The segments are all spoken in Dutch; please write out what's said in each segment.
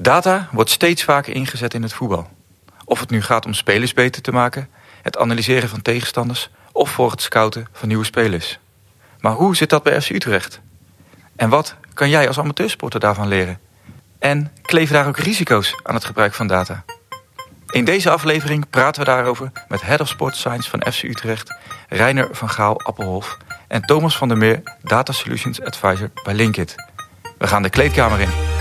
Data wordt steeds vaker ingezet in het voetbal. Of het nu gaat om spelers beter te maken, het analyseren van tegenstanders of voor het scouten van nieuwe spelers. Maar hoe zit dat bij FC Utrecht? En wat kan jij als amateursporter daarvan leren? En kleven daar ook risico's aan het gebruik van data? In deze aflevering praten we daarover met Head of Sport Science van FC Utrecht, Reiner van Gaal Appelhof en Thomas van der Meer, Data Solutions Advisor bij Linkit. We gaan de kleedkamer in.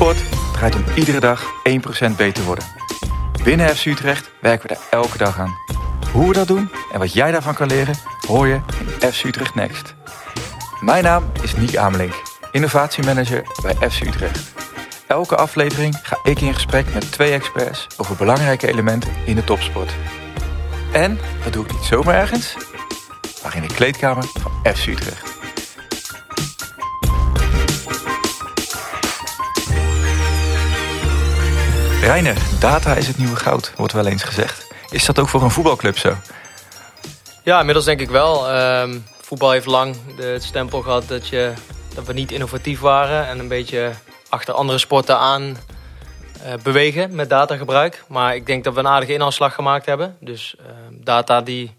Topsport draait om iedere dag 1% beter worden. Binnen FC Utrecht werken we daar elke dag aan. Hoe we dat doen en wat jij daarvan kan leren, hoor je in FC Utrecht Next. Mijn naam is Niek Amelink, innovatiemanager bij FC Utrecht. Elke aflevering ga ik in gesprek met twee experts over belangrijke elementen in de topsport. En dat doe ik niet zomaar ergens, maar in de kleedkamer van FC Utrecht. Reiner, data is het nieuwe goud, wordt wel eens gezegd. Is dat ook voor een voetbalclub zo? Ja, inmiddels denk ik wel. Ehm, voetbal heeft lang de, het stempel gehad dat, je, dat we niet innovatief waren... en een beetje achter andere sporten aan uh, bewegen met datagebruik. Maar ik denk dat we een aardige inhaalslag gemaakt hebben. Dus uh, data die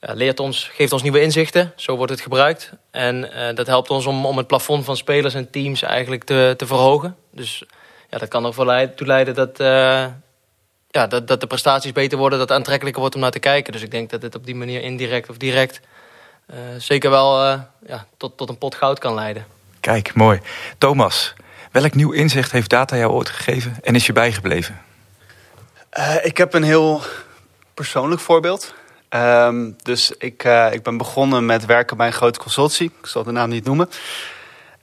uh, leert ons, geeft ons nieuwe inzichten. Zo wordt het gebruikt. En dat helpt ons om, om het plafond van spelers en teams eigenlijk te, te verhogen. Dus ja, dat kan ervoor toe leiden dat, ja, dat, dat de prestaties beter worden. Dat het aantrekkelijker wordt om naar te kijken. Dus ik denk dat het op die manier indirect of direct... zeker wel ja, tot, tot een pot goud kan leiden. Kijk, mooi. Thomas, Welk nieuw inzicht heeft data jou ooit gegeven en is je bijgebleven? Uh, ik heb een heel persoonlijk voorbeeld. Um, dus ik, uh, ik ben begonnen met werken bij een grote consultie. Ik zal de naam niet noemen.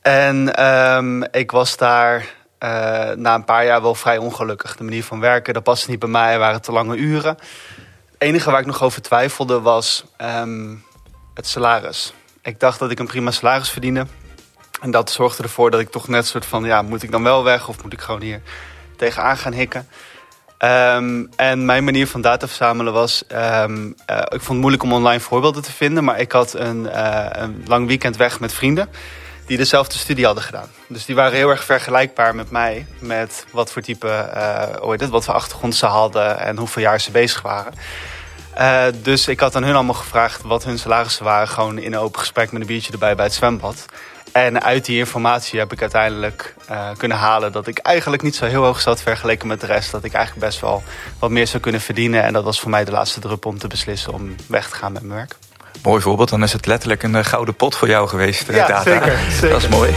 En um, ik was daar uh, na een paar jaar wel vrij ongelukkig. De manier van werken, dat paste niet bij mij, waren te lange uren. Het enige waar ik nog over twijfelde was um, het salaris. Ik dacht dat ik een prima salaris verdiende. En dat zorgde ervoor dat ik toch net soort van, ja, moet ik dan wel weg of moet ik gewoon hier tegenaan gaan hikken? Um, en mijn manier van data verzamelen was, um, uh, ik vond het moeilijk om online voorbeelden te vinden, maar ik had een, uh, een lang weekend weg met vrienden die dezelfde studie hadden gedaan. Dus die waren heel erg vergelijkbaar met mij, met wat voor type, uh, wat voor achtergrond ze hadden en hoeveel jaar ze bezig waren. Uh, dus ik had aan hun allemaal gevraagd wat hun salarissen waren. Gewoon in een open gesprek met een biertje erbij bij het zwembad. En uit die informatie heb ik uiteindelijk uh, kunnen halen dat ik eigenlijk niet zo heel hoog zat vergeleken met de rest. Dat ik eigenlijk best wel wat meer zou kunnen verdienen. En dat was voor mij de laatste druppel om te beslissen om weg te gaan met mijn werk. Mooi voorbeeld, dan is het letterlijk een uh, gouden pot voor jou geweest. Ja, data. Zeker, zeker. Dat is mooi. Uh,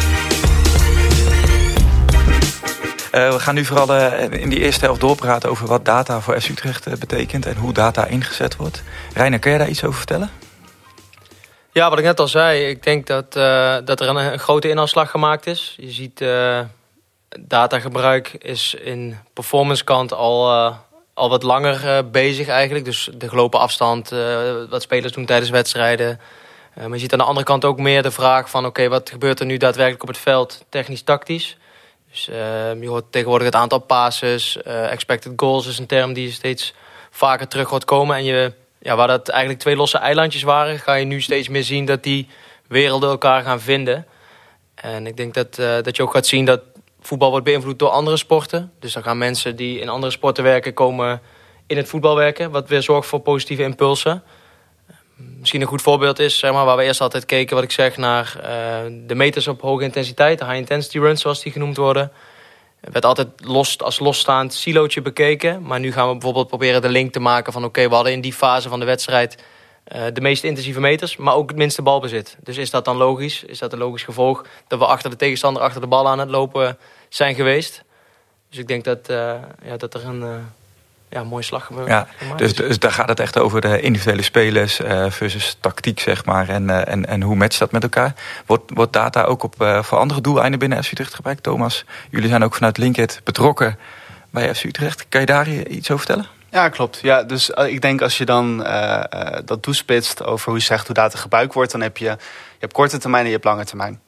we gaan nu vooral uh, in die eerste helft doorpraten over wat data voor FC Utrecht uh, betekent en hoe data ingezet wordt. Reiner, kun je daar iets over vertellen? Ja, wat ik net al zei, ik denk dat, dat er een, een, grote inhaalslag gemaakt is. Je ziet datagebruik is in performance kant al, al wat langer bezig eigenlijk. Dus de gelopen afstand, wat spelers doen tijdens wedstrijden. maar je ziet aan de andere kant ook meer de vraag van... oké, wat gebeurt er nu daadwerkelijk op het veld technisch-tactisch... Dus je hoort tegenwoordig het aantal passes. Expected goals is een term die steeds vaker terug hoort komen. En je, ja, waar dat eigenlijk twee losse eilandjes waren... ga je nu steeds meer zien dat die werelden elkaar gaan vinden. En ik denk dat, dat je ook gaat zien dat voetbal wordt beïnvloed door andere sporten. Dus dan gaan mensen die in andere sporten werken... komen in het voetbal werken, wat weer zorgt voor positieve impulsen misschien een goed voorbeeld is, zeg maar, waar we eerst altijd keken, wat ik zeg, naar uh, de meters op hoge intensiteit, de high intensity runs zoals die genoemd worden. Het werd altijd los, als losstaand silootje bekeken. Maar nu gaan we bijvoorbeeld proberen de link te maken van... oké, we hadden in die fase van de wedstrijd uh, de meest intensieve meters... maar ook het minste balbezit. Dus is dat dan logisch? Is dat een logisch gevolg dat we achter de tegenstander... achter de bal aan het lopen zijn geweest? Dus ik denk dat, uh, ja, dat er een... Uh, ja, mooi slag ja, dus, dus daar gaat het echt over de individuele spelers uh, versus tactiek, zeg maar. En, uh, en, en hoe matcht dat met elkaar? Wordt, wordt data ook op, uh, voor andere doeleinden binnen FC Utrecht gebruikt? Thomas, jullie zijn ook vanuit Linkit betrokken bij FC Utrecht. Kan je daar iets over vertellen? Ja, klopt. Ja, dus ik denk als je dan dat toespitst over hoe je zegt hoe data gebruikt wordt... dan heb je, je hebt korte termijn en je hebt lange termijn.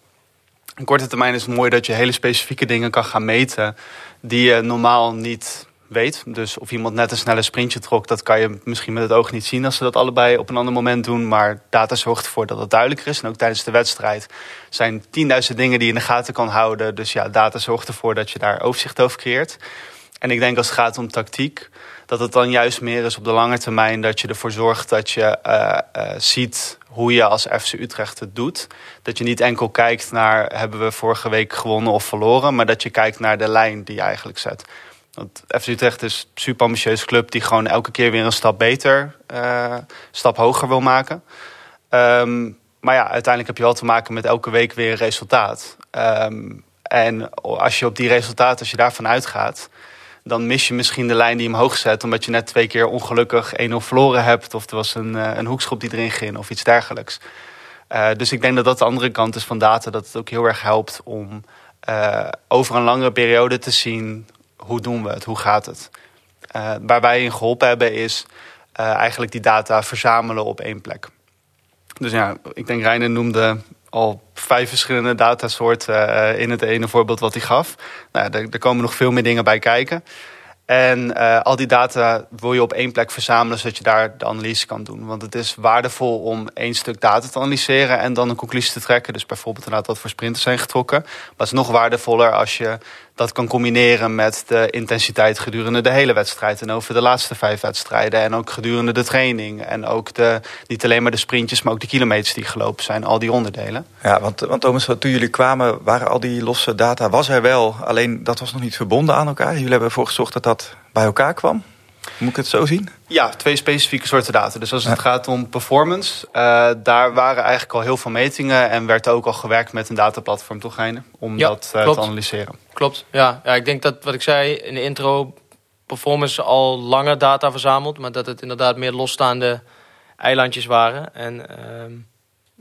In korte termijn is het mooi dat je hele specifieke dingen kan gaan meten... die je normaal niet weet. Dus of iemand net een snelle sprintje trok, dat kan je misschien met het oog niet zien als ze dat allebei op een ander moment doen. Maar data zorgt ervoor dat het duidelijker is. En ook tijdens de wedstrijd zijn tienduizend dingen die je in de gaten kan houden. Dus ja, data zorgt ervoor dat je daar overzicht over creëert. En ik denk als het gaat om tactiek, dat het dan juist meer is op de lange termijn dat je ervoor zorgt dat je uh, uh, ziet hoe je als FC Utrecht het doet. Dat je niet enkel kijkt naar hebben we vorige week gewonnen of verloren, maar dat je kijkt naar de lijn die je eigenlijk zet. Want FC Utrecht is een super ambitieuze club die gewoon elke keer weer een stap beter, uh, stap hoger wil maken. Um, maar ja, uiteindelijk heb je wel te maken met elke week weer een resultaat. Um, en als je op die resultaten, als je daarvan uitgaat, dan mis je misschien de lijn die hem hoog zet. Omdat je net twee keer ongelukkig 1-0 verloren hebt. Of er was een, een hoekschop die erin ging of iets dergelijks. Uh, dus ik denk dat dat de andere kant is van data. Dat het ook heel erg helpt om uh, over een langere periode te zien hoe doen we het, hoe gaat het. Waar wij in geholpen hebben is eigenlijk die data verzamelen op één plek. Dus ja, ik denk Reiner noemde al vijf verschillende datasoorten uh, in het ene voorbeeld wat hij gaf. Nou, er, komen nog veel meer dingen bij kijken. En uh, al die data wil je op één plek verzamelen, zodat je daar de analyse kan doen. Want het is waardevol om één stuk data te analyseren en dan een conclusie te trekken. Dus bijvoorbeeld inderdaad wat voor sprinters zijn getrokken. Maar het is nog waardevoller als je dat kan combineren met de intensiteit gedurende de hele wedstrijd. En over de laatste vijf wedstrijden. En ook gedurende de training. En ook de, niet alleen maar de sprintjes, maar ook de kilometers die gelopen zijn. Al die onderdelen. Ja, want, want Thomas, toen jullie kwamen, waren al die losse data, was er wel. Alleen dat was nog niet verbonden aan elkaar. Jullie hebben ervoor gezorgd dat dat bij elkaar kwam. Moet ik het zo zien? Ja, twee specifieke soorten data. Dus als het ja. gaat om performance, uh, daar waren eigenlijk al heel veel metingen en werd ook al gewerkt met een dataplatform, toch Heine? Om ja, dat uh, te analyseren. Klopt, ja. ja. Ik denk dat wat ik zei in de intro, performance al langer data verzameld, maar dat het inderdaad meer losstaande eilandjes waren. En uh,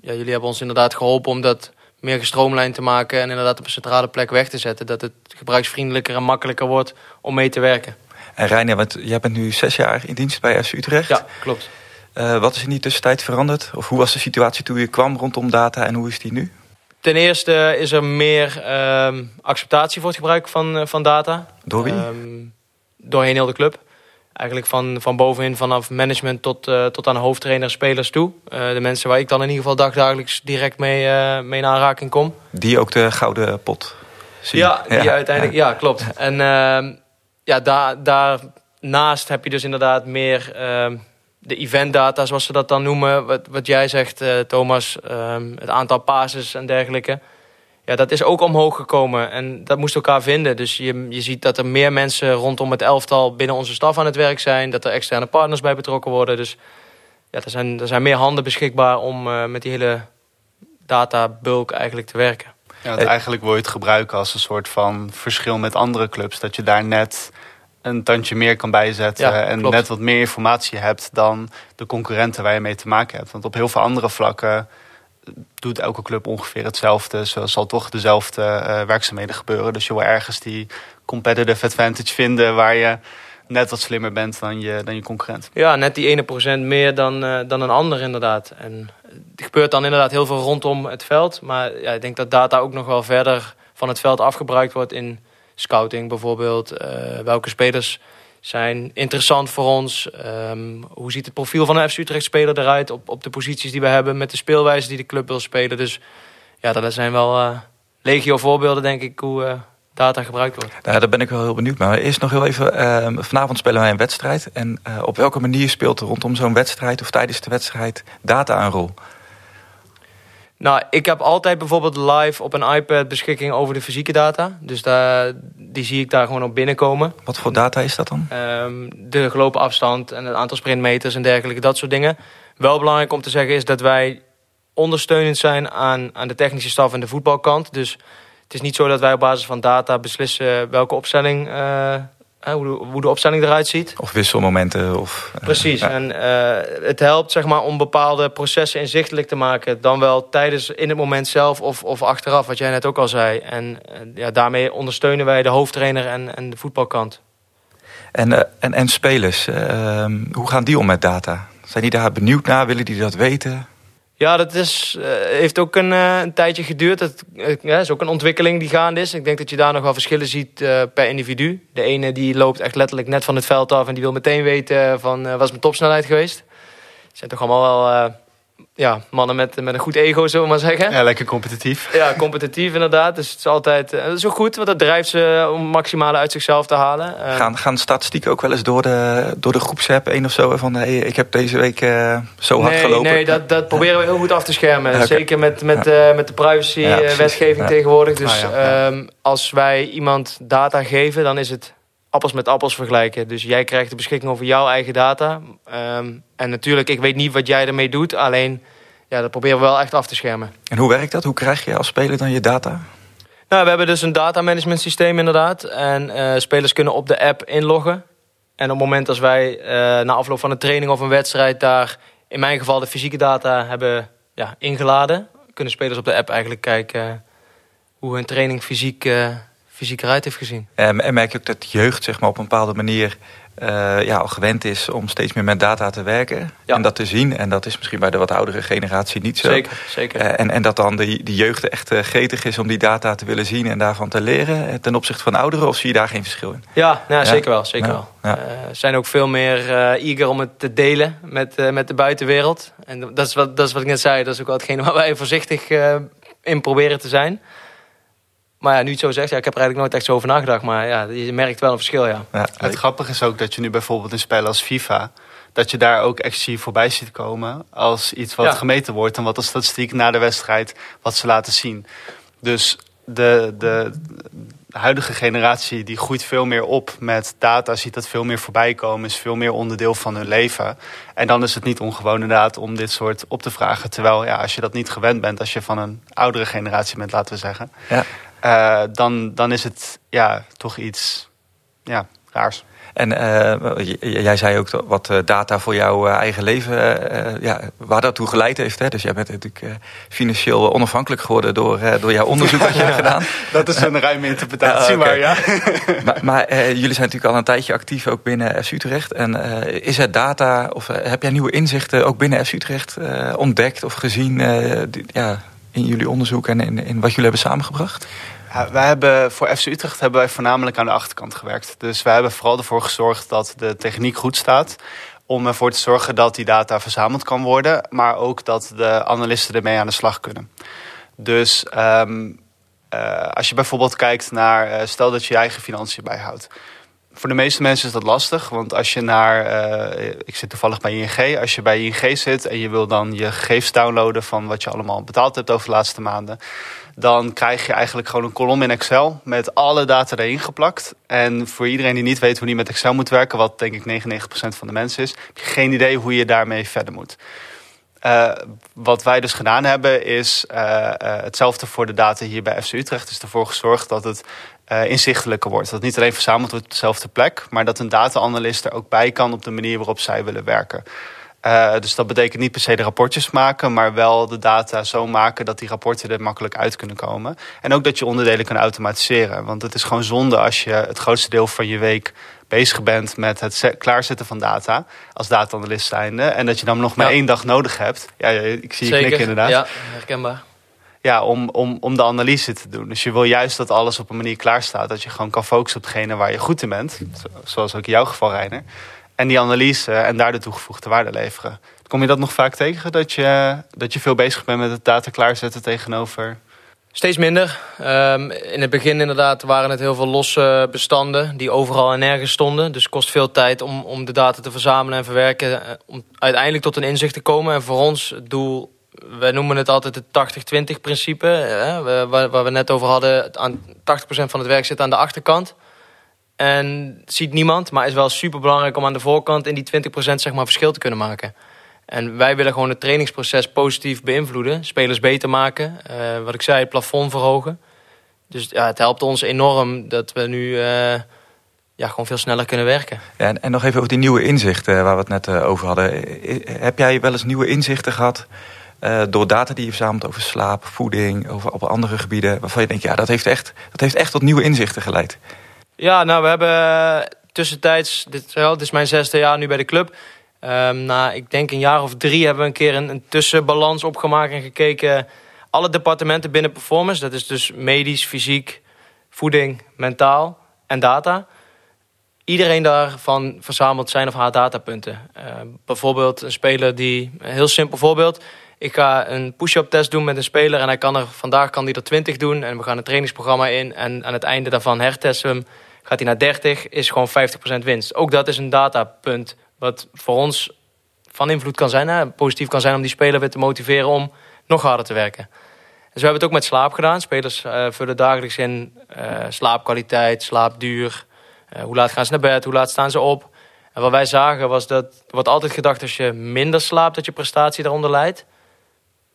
ja, jullie hebben ons inderdaad geholpen om dat meer gestroomlijnd te maken en inderdaad op een centrale plek weg te zetten. Dat het gebruiksvriendelijker en makkelijker wordt om mee te werken. En Reiner, want jij bent nu zes jaar in dienst bij FC Utrecht. Ja, klopt. Uh, wat is in die tussentijd veranderd? Of hoe was de situatie toen je kwam rondom data en hoe is die nu? Ten eerste is er meer uh, acceptatie voor het gebruik van, uh, van data. Door wie? Um, doorheen heel de club. Eigenlijk van, van bovenin, vanaf management tot, uh, tot aan hoofdtrainer, spelers toe. de mensen waar ik dan in ieder geval dagdagelijks direct mee, mee in aanraking kom. Die ook de gouden pot zien. Ja, die ja. uiteindelijk, ja, klopt. En ehm, ja, daar, daarnaast heb je dus inderdaad meer uh, de eventdata, zoals ze dat dan noemen. Wat, wat jij zegt, uh, Thomas, uh, het aantal passes en dergelijke. Ja, dat is ook omhoog gekomen en dat moest elkaar vinden. Dus je, je ziet dat er meer mensen rondom het elftal binnen onze staf aan het werk zijn. Dat er externe partners bij betrokken worden. Dus ja, er zijn, er zijn meer handen beschikbaar om uh, met die hele databulk eigenlijk te werken. Ja, eigenlijk wil je het gebruiken als een soort van verschil met andere clubs. Dat je daar net een tandje meer kan bijzetten ja, en klopt. net wat meer informatie hebt dan de concurrenten waar je mee te maken hebt. Want op heel veel andere vlakken doet elke club ongeveer hetzelfde. Zo zal toch dezelfde uh, werkzaamheden gebeuren. Dus je wil ergens die competitive advantage vinden waar je net wat slimmer bent dan je, dan je concurrent. Ja, net die ene procent meer dan, uh, dan een ander inderdaad. En er gebeurt dan inderdaad heel veel rondom het veld. Maar ja, ik denk dat data ook nog wel verder van het veld afgebruikt wordt in scouting bijvoorbeeld. Uh, welke spelers zijn interessant voor ons? Um, hoe ziet het profiel van een FC Utrecht speler eruit op, op de posities die we hebben met de speelwijze die de club wil spelen? Dus ja, dat zijn wel uh, legio voorbeelden denk ik hoe uh, data gebruikt wordt. Nou, daar ben ik wel heel benieuwd naar. Eerst nog heel even, uh, vanavond spelen wij een wedstrijd. En op welke manier speelt er rondom zo'n wedstrijd of tijdens de wedstrijd data een rol? Nou, ik heb altijd bijvoorbeeld live op een iPad beschikking over de fysieke data. Dus daar, die zie ik daar gewoon op binnenkomen. Wat voor data is dat dan? Um, de gelopen afstand en het aantal sprintmeters en dergelijke, dat soort dingen. Wel belangrijk om te zeggen is dat wij ondersteunend zijn aan, aan de technische staf en de voetbalkant. Dus het is niet zo dat wij op basis van data beslissen welke opstelling... Uh, hoe de, hoe de opstelling eruit ziet. Of wisselmomenten. Of, uh, Precies. Ja. En uh, het helpt zeg maar, om bepaalde processen inzichtelijk te maken. Dan wel tijdens, in het moment zelf of, of achteraf, wat jij net ook al zei. En uh, ja, daarmee ondersteunen wij de hoofdtrainer en, en de voetbalkant. En, en, en spelers, ehm, hoe gaan die om met data? Zijn die daar benieuwd naar? Willen die dat weten? Ja, dat is, uh, heeft ook een, uh, een, tijdje geduurd. Dat uh, is ook een ontwikkeling die gaande is. Ik denk dat je daar nog wel verschillen ziet per individu. De ene die loopt echt letterlijk net van het veld af... en die wil meteen weten van, was mijn topsnelheid geweest. Het zijn toch allemaal wel ja, mannen met, met een goed ego, zullen we maar zeggen. Ja, lekker competitief. Ja, competitief inderdaad. Dus het is altijd zo goed, want dat drijft ze om maximale uit zichzelf te halen. Uh, gaan, gaan statistieken ook wel eens door de, door de groepsapp, één of zo? Van hey, ik heb deze week uh, zo hard gelopen. Nee, dat, dat proberen we heel goed af te schermen. Okay. Zeker met, met, ja. met de privacy-wetgeving ja, tegenwoordig. Dus ah, um, als wij iemand data geven, dan is het appels met appels vergelijken. Dus jij krijgt de beschikking over jouw eigen data. Um, en natuurlijk, ik weet niet wat jij ermee doet. Alleen, ja, dat proberen we wel echt af te schermen. En hoe werkt dat? Hoe krijg je als speler dan je data? Nou, we hebben dus een data management systeem inderdaad. En uh, spelers kunnen op de app inloggen. En op het moment als wij uh, na afloop van een training of een wedstrijd... daar in mijn geval de fysieke data hebben ja, ingeladen... kunnen spelers op de app eigenlijk kijken hoe hun training fysiek... Uh, fysiek eruit heeft gezien. En, en merk je ook dat jeugd zeg maar, op een bepaalde manier uh, ja, al gewend is om steeds meer met data te werken. Ja. En dat te zien. En dat is misschien bij de wat oudere generatie niet zo. Zeker, zeker. Uh, en, en dat dan de, de jeugd echt uh, gretig is om die data te willen zien en daarvan te leren. Ten opzichte van ouderen, of zie je daar geen verschil in? Ja, nou, ja. zeker wel. Zeker ja. wel. zijn ook veel meer eager om het te delen met, met de buitenwereld. En dat is, wat, dat is wat ik net zei. Dat is ook wel hetgene waar wij voorzichtig in proberen te zijn. Maar ja, nu het zo zegt, ja, ik heb er eigenlijk nooit echt zo over nagedacht. Maar ja, je merkt wel een verschil, ja. ja het grappige is ook dat je nu bijvoorbeeld in spellen als FIFA... dat je daar ook exclusief voorbij ziet komen als iets wat ja. gemeten wordt... en wat de statistiek na de wedstrijd, wat ze laten zien. Dus de, de, huidige generatie die groeit veel meer op met data, ziet dat veel meer voorbij komen, is veel meer onderdeel van hun leven. En dan is het niet ongewoon inderdaad om dit soort op te vragen. Terwijl ja, als je dat niet gewend bent, als je van een oudere generatie bent, laten we zeggen, ja. Uh, dan, dan is het ja, toch iets ja, raars. En uh, jij zei ook wat data voor jouw eigen leven, uh, ja, waar dat toe geleid heeft. Hè? Dus jij bent natuurlijk financieel onafhankelijk geworden door, door jouw onderzoek wat je hebt gedaan. Dat is een ruime interpretatie, okay. maar ja. maar, maar jullie zijn natuurlijk al een tijdje actief ook binnen FC Utrecht. En is er data, of heb jij nieuwe inzichten ook binnen FC Utrecht ontdekt of gezien die, ja, in jullie onderzoek en in, wat jullie hebben samengebracht? Ja, wij hebben voor FC Utrecht hebben wij voornamelijk aan de achterkant gewerkt. Dus wij hebben vooral ervoor gezorgd dat de techniek goed staat. Om ervoor te zorgen dat die data verzameld kan worden. Maar ook dat de analisten ermee aan de slag kunnen. Dus um, uh, als je bijvoorbeeld kijkt naar, uh, stel dat je je eigen financiën bijhoudt. Voor de meeste mensen is dat lastig, want als je naar, uh, ik zit toevallig bij ING, als je bij ING zit en je wil dan je gegevens downloaden van wat je allemaal betaald hebt over de laatste maanden, dan krijg je eigenlijk gewoon een kolom in Excel met alle data erin geplakt. En voor iedereen die niet weet hoe die met Excel moet werken, wat denk ik 99% van de mensen is, heb je geen idee hoe je daarmee verder moet. Uh, wat wij dus gedaan hebben is uh, hetzelfde voor de data hier bij FC Utrecht. is ervoor gezorgd dat het inzichtelijker wordt. Dat niet alleen verzameld wordt op dezelfde plek, maar dat een data-analyst er ook bij kan op de manier waarop zij willen werken. Uh, dus dat betekent niet per se de rapportjes maken, maar wel de data zo maken dat die rapporten er makkelijk uit kunnen komen. En ook dat je onderdelen kan automatiseren. Want het is gewoon zonde als je het grootste deel van je week bezig bent met het klaarzetten van data als data-analyst zijnde. En dat je dan nog maar ja. één dag nodig hebt. Ja, ik zie je knikken inderdaad. Ja, herkenbaar. Ja, om, om, om de analyse te doen. Dus je wil juist dat alles op een manier klaar staat. Dat je gewoon kan focussen op hetgene waar je goed in bent. Zoals ook in jouw geval, Reiner en die analyse en daar de toegevoegde waarde leveren. Kom je dat nog vaak tegen, dat je, dat je veel bezig bent met het data klaarzetten tegenover... Steeds minder. Um, in het begin inderdaad waren het heel veel losse bestanden die overal en nergens stonden. Dus het kost veel tijd om, om de data te verzamelen en verwerken. Eh, om uiteindelijk tot een inzicht te komen. En voor ons het doel, wij noemen het altijd het 80-20 principe. Hè, waar, we net over hadden, aan 80% van het werk zit aan de achterkant. En ziet niemand, maar is wel super belangrijk om aan de voorkant in die 20% zeg maar verschil te kunnen maken. En wij willen gewoon het trainingsproces positief beïnvloeden. Spelers beter maken. Uh, wat ik zei, het plafond verhogen. Dus ja, het helpt ons enorm dat we nu uh, ja, gewoon veel sneller kunnen werken. En, en, nog even over die nieuwe inzichten waar we het net over hadden. Heb jij wel eens nieuwe inzichten gehad door data die je verzamelt over slaap, voeding, over op andere gebieden, waarvan je denkt, ja, dat heeft echt, dat heeft echt tot nieuwe inzichten geleid? Ja, nou, we hebben tussentijds, dit, dit is mijn zesde jaar nu bij de club. Um, na, ik denk een jaar of drie hebben we een keer een, tussenbalans opgemaakt en gekeken. Alle departementen binnen performance, dat is dus medisch, fysiek, voeding, mentaal en data. Iedereen daarvan verzamelt zijn of haar datapunten. Uh, bijvoorbeeld een speler die, heel simpel voorbeeld. Ik ga een push-up test doen met een speler en hij kan er, vandaag kan hij er 20 doen. En we gaan een trainingsprogramma in en aan het einde daarvan hertesten hem. Gaat hij naar 30, is gewoon 50% winst. Ook dat is een datapunt wat voor ons van invloed kan zijn. Positief kan zijn om die speler weer te motiveren om nog harder te werken. Dus we hebben het ook met slaap gedaan. Spelers uh, vullen dagelijks in uh, slaapkwaliteit, slaapduur. Uh, hoe laat gaan ze naar bed, hoe laat staan ze op. En wat wij zagen was dat, wordt altijd gedacht als je minder slaapt dat je prestatie daaronder leidt.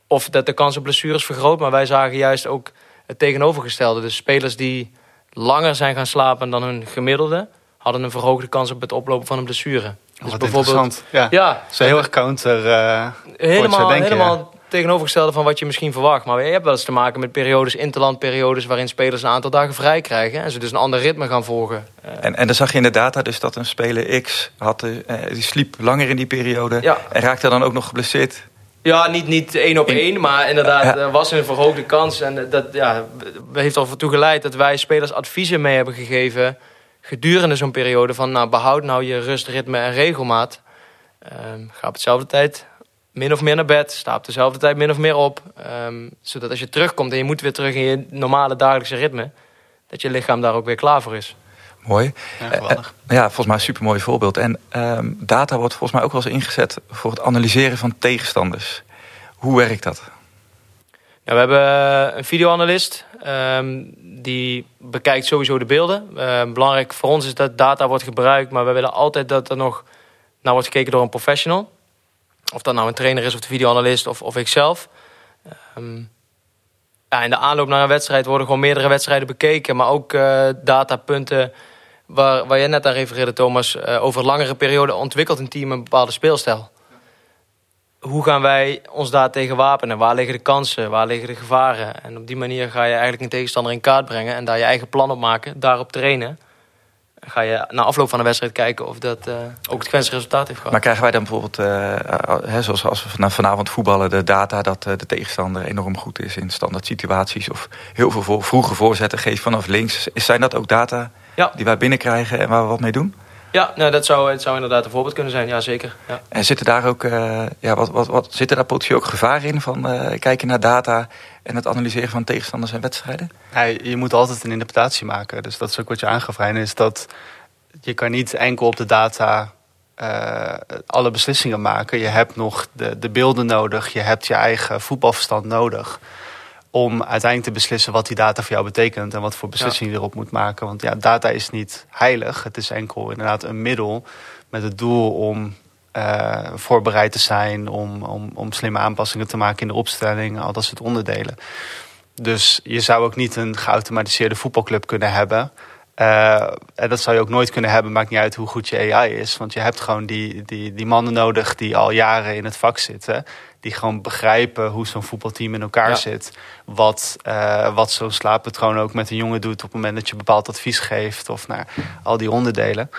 Of dat de kans op blessures vergroot. Maar wij zagen juist ook het tegenovergestelde. Dus spelers die langer zijn gaan slapen dan hun gemiddelde... hadden een verhoogde kans op het oplopen van een blessure. Dus Wat bijvoorbeeld, ja. ja. Zo heel erg counter. Uh, helemaal, helemaal tegenovergestelde van wat je misschien verwacht. Maar je hebt wel eens te maken met periodes, interlandperiodes... waarin spelers een aantal dagen vrij krijgen... en ze dus een ander ritme gaan volgen. En, en dan zag je in de data dus dat een speler X... Had, uh, die sliep langer in die periode... Ja. en raakte dan ook nog geblesseerd. Ja, niet, niet één op één, maar inderdaad, er was een verhoogde kans. En dat ja, heeft ertoe geleid dat wij spelers adviezen mee hebben gegeven gedurende zo'n periode van nou, behoud nou je rust, ritme en regelmaat. Um, ga op hetzelfde tijd min of meer naar bed, sta op dezelfde tijd min of meer op. Um, zodat als je terugkomt en je moet weer terug in je normale dagelijkse ritme, dat je lichaam daar ook weer klaar voor is. Mooi. Ja, uh, ja volgens mij een supermooi voorbeeld. En um, data wordt volgens mij ook wel eens ingezet voor het analyseren van tegenstanders. Hoe werkt dat? we hebben een videoanalist um, die bekijkt sowieso de beelden. Uh, belangrijk voor ons is dat data wordt gebruikt, maar we willen altijd dat er nog naar wordt gekeken door een professional. Of dat nou een trainer is of de videoanalist of, of ikzelf. Um, ja, in de aanloop naar een wedstrijd worden gewoon meerdere wedstrijden bekeken, maar ook uh, datapunten waar, waar je net aan refereerde, Thomas. Uh, over langere periode ontwikkelt een team een bepaalde speelstijl hoe gaan wij ons daar tegen wapenen? Waar liggen de kansen? Waar liggen de gevaren? En op die manier ga je eigenlijk een tegenstander in kaart brengen... en daar je eigen plan op maken, daarop trainen. ga je na afloop van de wedstrijd kijken of dat uh, ook het gewenste resultaat heeft gehad. Maar krijgen wij dan bijvoorbeeld, uh, zoals als we vanavond voetballen... de data dat de tegenstander enorm goed is in standaard situaties... of heel veel vroege voorzetten geeft vanaf links. Zijn dat ook data ja. die wij binnenkrijgen en waar we wat mee doen? Ja, nou, dat zou, het zou inderdaad een voorbeeld kunnen zijn, ja zeker. Ja. En zitten daar ook, uh, ja, wat, wat, wat, zitten daar potentieel ook gevaar in van uh, kijken naar data en het analyseren van tegenstanders en wedstrijden? Ja, je moet altijd een interpretatie maken. Dus dat is ook wat je aangaf, is dat je kan niet enkel op de data uh, alle beslissingen maken. Je hebt nog de, de beelden nodig, je hebt je eigen voetbalverstand nodig om uiteindelijk te beslissen wat die data voor jou betekent en wat voor beslissingen je erop moet maken. Want ja, data is niet heilig. Het is enkel inderdaad een middel met het doel om uh, voorbereid te zijn, om, om, om slimme aanpassingen te maken in de opstelling, al dat soort onderdelen. Dus je zou ook niet een geautomatiseerde voetbalclub kunnen hebben. Uh, en dat zou je ook nooit kunnen hebben, maakt niet uit hoe goed je AI is. Want je hebt gewoon die, die, die mannen nodig die al jaren in het vak zitten die gewoon begrijpen hoe zo'n voetbalteam in elkaar zit. Wat, uh, wat zo'n slaappatroon ook met een jongen doet op het moment dat je bepaald advies geeft. Of naar al die onderdelen.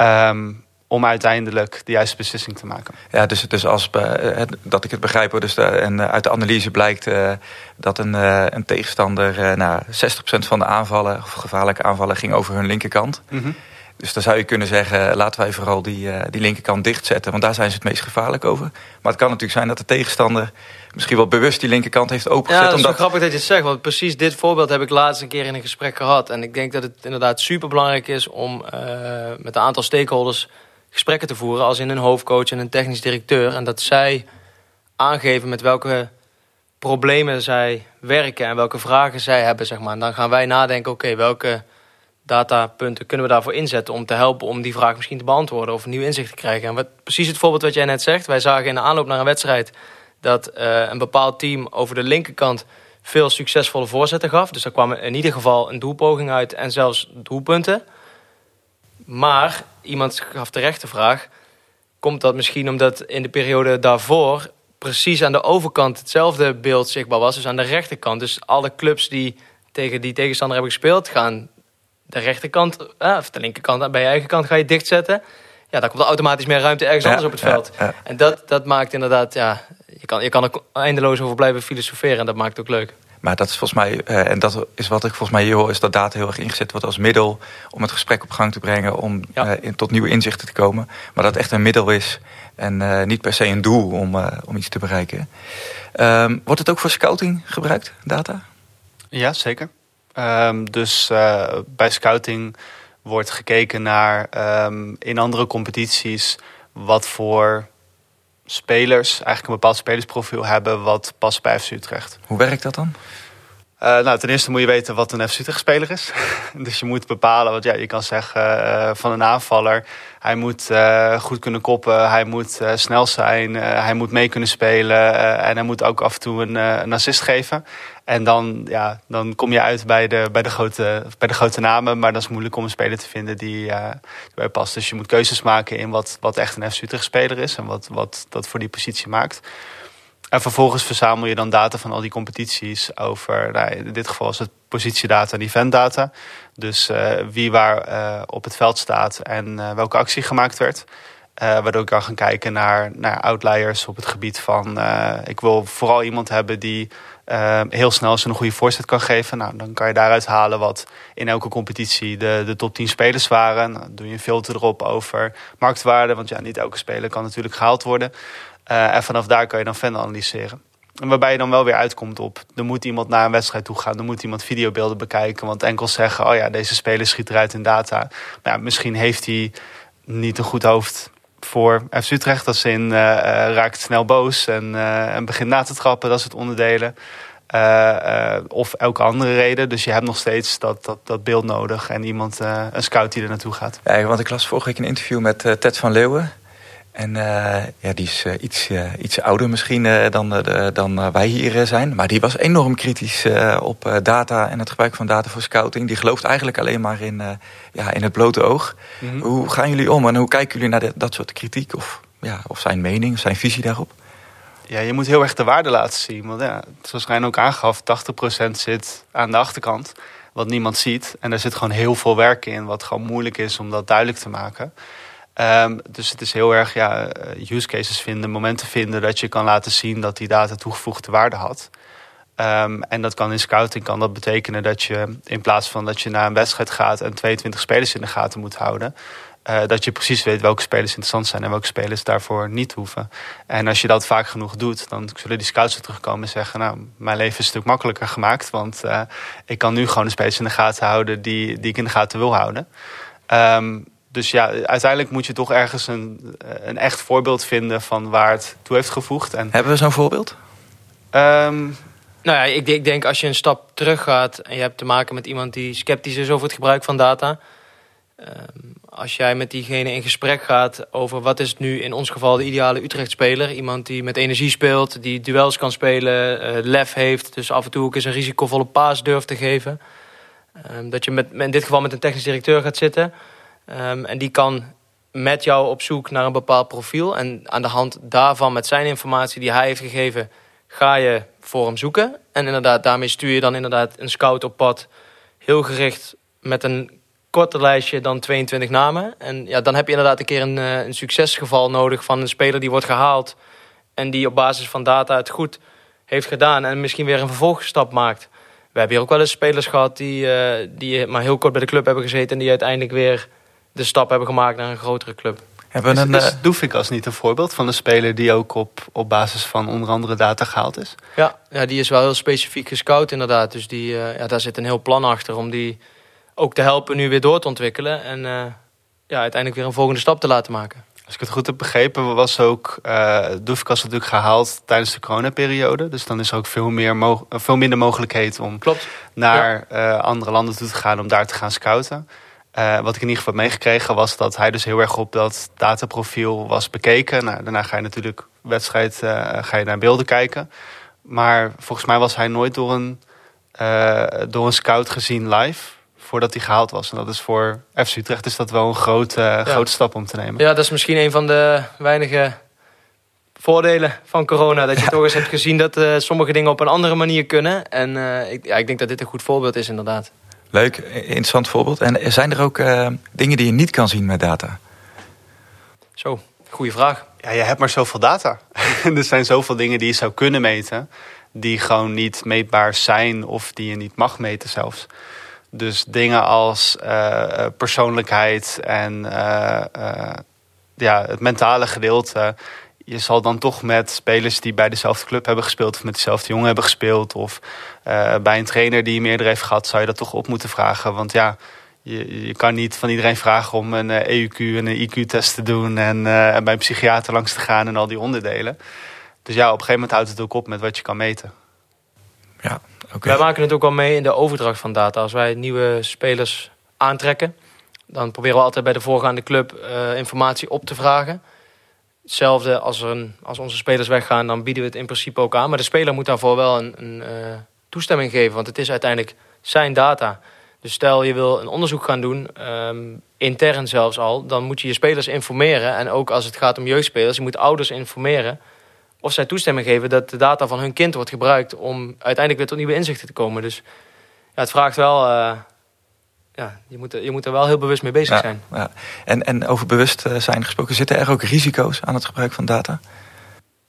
Um, om uiteindelijk de juiste beslissing te maken. Ja, dus, dus als, uh, dat ik het begrijp, dus de, en uh, uit de analyse blijkt uh, dat een, een tegenstander nou, 60% van de aanvallen, of gevaarlijke aanvallen, ging over hun linkerkant. Mm -hmm. Dus dan zou je kunnen zeggen, laten wij vooral die, uh, die linkerkant dichtzetten. Want daar zijn ze het meest gevaarlijk over. Maar het kan natuurlijk zijn dat de tegenstander misschien wel bewust die linkerkant heeft opengezet. Ja, dat is omdat... wel grappig dat je het zegt. Want precies dit voorbeeld heb ik laatst een keer in een gesprek gehad. En ik denk dat het inderdaad super belangrijk is om uh, met een aantal stakeholders gesprekken te voeren. Als in een hoofdcoach en een technisch directeur. En dat zij aangeven met welke problemen zij werken en welke vragen zij hebben. Zeg maar. En dan gaan wij nadenken, oké, welke datapunten kunnen we daarvoor inzetten om te helpen om die vraag misschien te beantwoorden of een nieuw inzicht te krijgen. En wat, precies het voorbeeld wat jij net zegt. Wij zagen in de aanloop naar een wedstrijd dat uh, een bepaald team over de linkerkant veel succesvolle voorzetten gaf. Dus daar kwam in ieder geval een doelpoging uit en zelfs doelpunten. Maar iemand gaf terecht de vraag: komt dat misschien omdat in de periode daarvoor precies aan de overkant hetzelfde beeld zichtbaar was, dus aan de rechterkant. Dus alle clubs die tegen die tegenstander hebben gespeeld, gaan de rechterkant, eh, of de linkerkant bij je eigen kant ga je dichtzetten. ja, dan komt er automatisch meer ruimte ergens Ja, anders op het veld. ja. En dat, dat maakt inderdaad, ja, je kan, je kan er eindeloos over blijven filosoferen en dat maakt het ook leuk. Maar dat is volgens mij, eh, en dat is wat ik volgens mij hier hoor, is dat data heel erg ingezet wordt als middel om het gesprek op gang te brengen, om Ja. eh, in, tot nieuwe inzichten te komen. Maar dat het echt een middel is en eh, niet per se een doel om, eh, om iets te bereiken. Ehm, wordt het ook voor scouting gebruikt, data? Ja, zeker. Ehm, dus eh, bij scouting wordt gekeken naar ehm, in andere competities wat voor spelers eigenlijk een bepaald spelersprofiel hebben wat past bij FC Utrecht. Hoe werkt dat dan? Eh, nou, ten eerste moet je weten wat een FC Utrecht speler is. dus je moet bepalen, want ja, je kan zeggen eh, van een aanvaller, hij moet eh, goed kunnen koppen, hij moet eh, snel zijn, eh, hij moet mee kunnen spelen eh, en hij moet ook af en toe een, eh, een assist geven. En dan, ja, dan kom je uit bij de, bij, de grote, bij de grote namen, maar dat is moeilijk om een speler te vinden die, eh die bij past. Dus je moet keuzes maken in wat, wat echt een FC Utrecht speler is en wat, wat dat voor die positie maakt. En vervolgens verzamel je dan data van al die competities over, nou, in dit geval is het positiedata en eventdata. Dus eh, wie waar eh, op het veld staat en eh, welke actie gemaakt werd. Waardoor ik kan gaan kijken naar, naar outliers op het gebied van... ik wil vooral iemand hebben die heel snel zijn een goede voorzet kan geven. Nou, dan kan je daaruit halen wat in elke competitie de, de top 10 spelers waren. Nou, dan doe je een filter erop over marktwaarde. Want ja, niet elke speler kan natuurlijk gehaald worden. Eh, en vanaf daar kan je dan fan analyseren. En waarbij je dan wel weer uitkomt op, er moet iemand naar een wedstrijd toe gaan, er moet iemand videobeelden bekijken. Want enkel zeggen, oh ja, deze speler schiet eruit in data. Maar ja, misschien heeft hij niet een goed hoofd voor FC Utrecht. Als in eh, eh, raakt snel boos en, en begint na te trappen, dat soort onderdelen. Eh, eh, of elke andere reden. Dus je hebt nog steeds dat, dat, dat beeld nodig en iemand, een scout die er naartoe gaat. Ja, want ik las vorige week een interview met Ted van Leeuwen. En eh, ja, die is eh, iets, eh, iets ouder misschien dan, dan wij hier zijn. Maar die was enorm kritisch op data en het gebruik van data voor scouting. Die gelooft eigenlijk alleen maar in, ja, in het blote oog. Hoe gaan jullie om en hoe kijken jullie naar de- dat soort kritiek? Of, ja, of zijn mening, of zijn visie daarop? Ja, je moet heel erg de waarde laten zien. Want ja, zoals Rijn ook aangaf, 80% zit aan de achterkant. Wat niemand ziet. En daar zit gewoon heel veel werk in. Wat gewoon moeilijk is om dat duidelijk te maken. Ehm, dus het is heel erg ja, eh, use cases vinden, momenten vinden dat je kan laten zien dat die data toegevoegde waarde had. Ehm, en dat kan in scouting kan dat betekenen dat je in plaats van dat je naar een wedstrijd gaat en 22 spelers in de gaten moet houden, eh, dat je precies weet welke spelers interessant zijn en welke spelers daarvoor niet hoeven. En als je dat vaak genoeg doet, dan zullen die scouts er terugkomen en zeggen: Nou, mijn leven is een stuk makkelijker gemaakt, want eh, ik kan nu gewoon de spelers in de gaten houden die, die ik in de gaten wil houden. Ehm, dus ja, uiteindelijk moet je toch ergens een, een echt voorbeeld vinden van waar het toe heeft gevoegd. En, Hebben we zo'n voorbeeld? ehm, Nou ja, ik, ik denk als je een stap terug gaat en je hebt te maken met iemand die sceptisch is over het gebruik van data. ehm, als jij met diegene in gesprek gaat over wat is nu in ons geval de ideale Utrecht-speler. Iemand die met energie speelt, die duels kan spelen, eh, lef heeft. Dus af en toe ook eens een risicovolle paas durft te geven. Ehm, dat je met, in dit geval met een technisch directeur gaat zitten. Ehm, en die kan met jou op zoek naar een bepaald profiel. En aan de hand daarvan, met zijn informatie die hij heeft gegeven, ga je voor hem zoeken. En inderdaad, daarmee stuur je dan inderdaad een scout op pad. Heel gericht met een korter lijstje dan 22 namen. En ja, dan heb je inderdaad een keer een, eh, een succesgeval nodig van een speler die wordt gehaald. En die op basis van data het goed heeft gedaan. En misschien weer een vervolgstap maakt. We hebben hier ook wel eens spelers gehad die, eh, die maar heel kort bij de club hebben gezeten. En die uiteindelijk weer de stap hebben gemaakt naar een grotere club. Hebben we is, een, is eh, Doefikas niet een voorbeeld van een speler die ook op, op basis van onder andere data gehaald is? Ja, ja, die is wel heel specifiek gescout inderdaad. Dus die, eh, ja, daar zit een heel plan achter om die ook te helpen nu weer door te ontwikkelen. En eh, ja, uiteindelijk weer een volgende stap te laten maken. Als ik het goed heb begrepen, was ook uh, Doefikas natuurlijk gehaald tijdens de coronaperiode. Dus dan is er ook veel, meer mo- veel minder mogelijkheid om Klopt. naar eh, andere landen toe te gaan om daar te gaan scouten. Eh, wat ik in ieder geval heb meegekregen was dat hij dus heel erg op dat dataprofiel was bekeken. Nou, daarna ga je natuurlijk wedstrijd, eh, ga je naar beelden kijken. Maar volgens mij was hij nooit door een, eh, door een scout gezien live voordat hij gehaald was. En dat is voor FC Utrecht is dat wel een grote, grote stap om te nemen. Ja, dat is misschien een van de weinige voordelen van corona. Dat je toch eens hebt gezien dat sommige dingen op een andere manier kunnen. En ik, ja, ik denk dat dit een goed voorbeeld is inderdaad. Leuk, interessant voorbeeld. En zijn er ook uh, dingen die je niet kan zien met data? Zo, goede vraag. Ja, je hebt maar zoveel data. er zijn zoveel dingen die je zou kunnen meten, die gewoon niet meetbaar zijn of die je niet mag meten zelfs. Dus dingen als uh, persoonlijkheid en uh, ja, het mentale gedeelte. Je zal dan toch met spelers die bij dezelfde club hebben gespeeld... of met dezelfde jongen hebben gespeeld... of bij een trainer die meerdere heeft gehad... zou je dat toch op moeten vragen. Want ja, je, je kan niet van iedereen vragen om een EUQ e en een IQ-test te doen... En, en bij een psychiater langs te gaan en al die onderdelen. Dus ja, op een gegeven moment houdt het ook op met wat je kan meten. Ja, wij maken het ook wel mee in de overdracht van data. Als wij nieuwe spelers aantrekken, dan proberen we altijd bij de voorgaande club uh, informatie op te vragen. Hetzelfde als, er als onze spelers weggaan, dan bieden we het in principe ook aan. Maar de speler moet daarvoor wel een, een uh, toestemming geven, want het is uiteindelijk zijn data. Dus stel je wil een onderzoek gaan doen, um, intern zelfs al, dan moet je je spelers informeren. En ook als het gaat om jeugdspelers, je moet ouders informeren of zij toestemming geven dat de data van hun kind wordt gebruikt om uiteindelijk weer tot nieuwe inzichten te komen. Dus ja, het vraagt wel. Uh, ja, je moet, je moet er wel heel bewust mee bezig zijn. Ja. En, en over bewust eh, zijn gesproken, zitten er ook risico's aan het gebruik van data?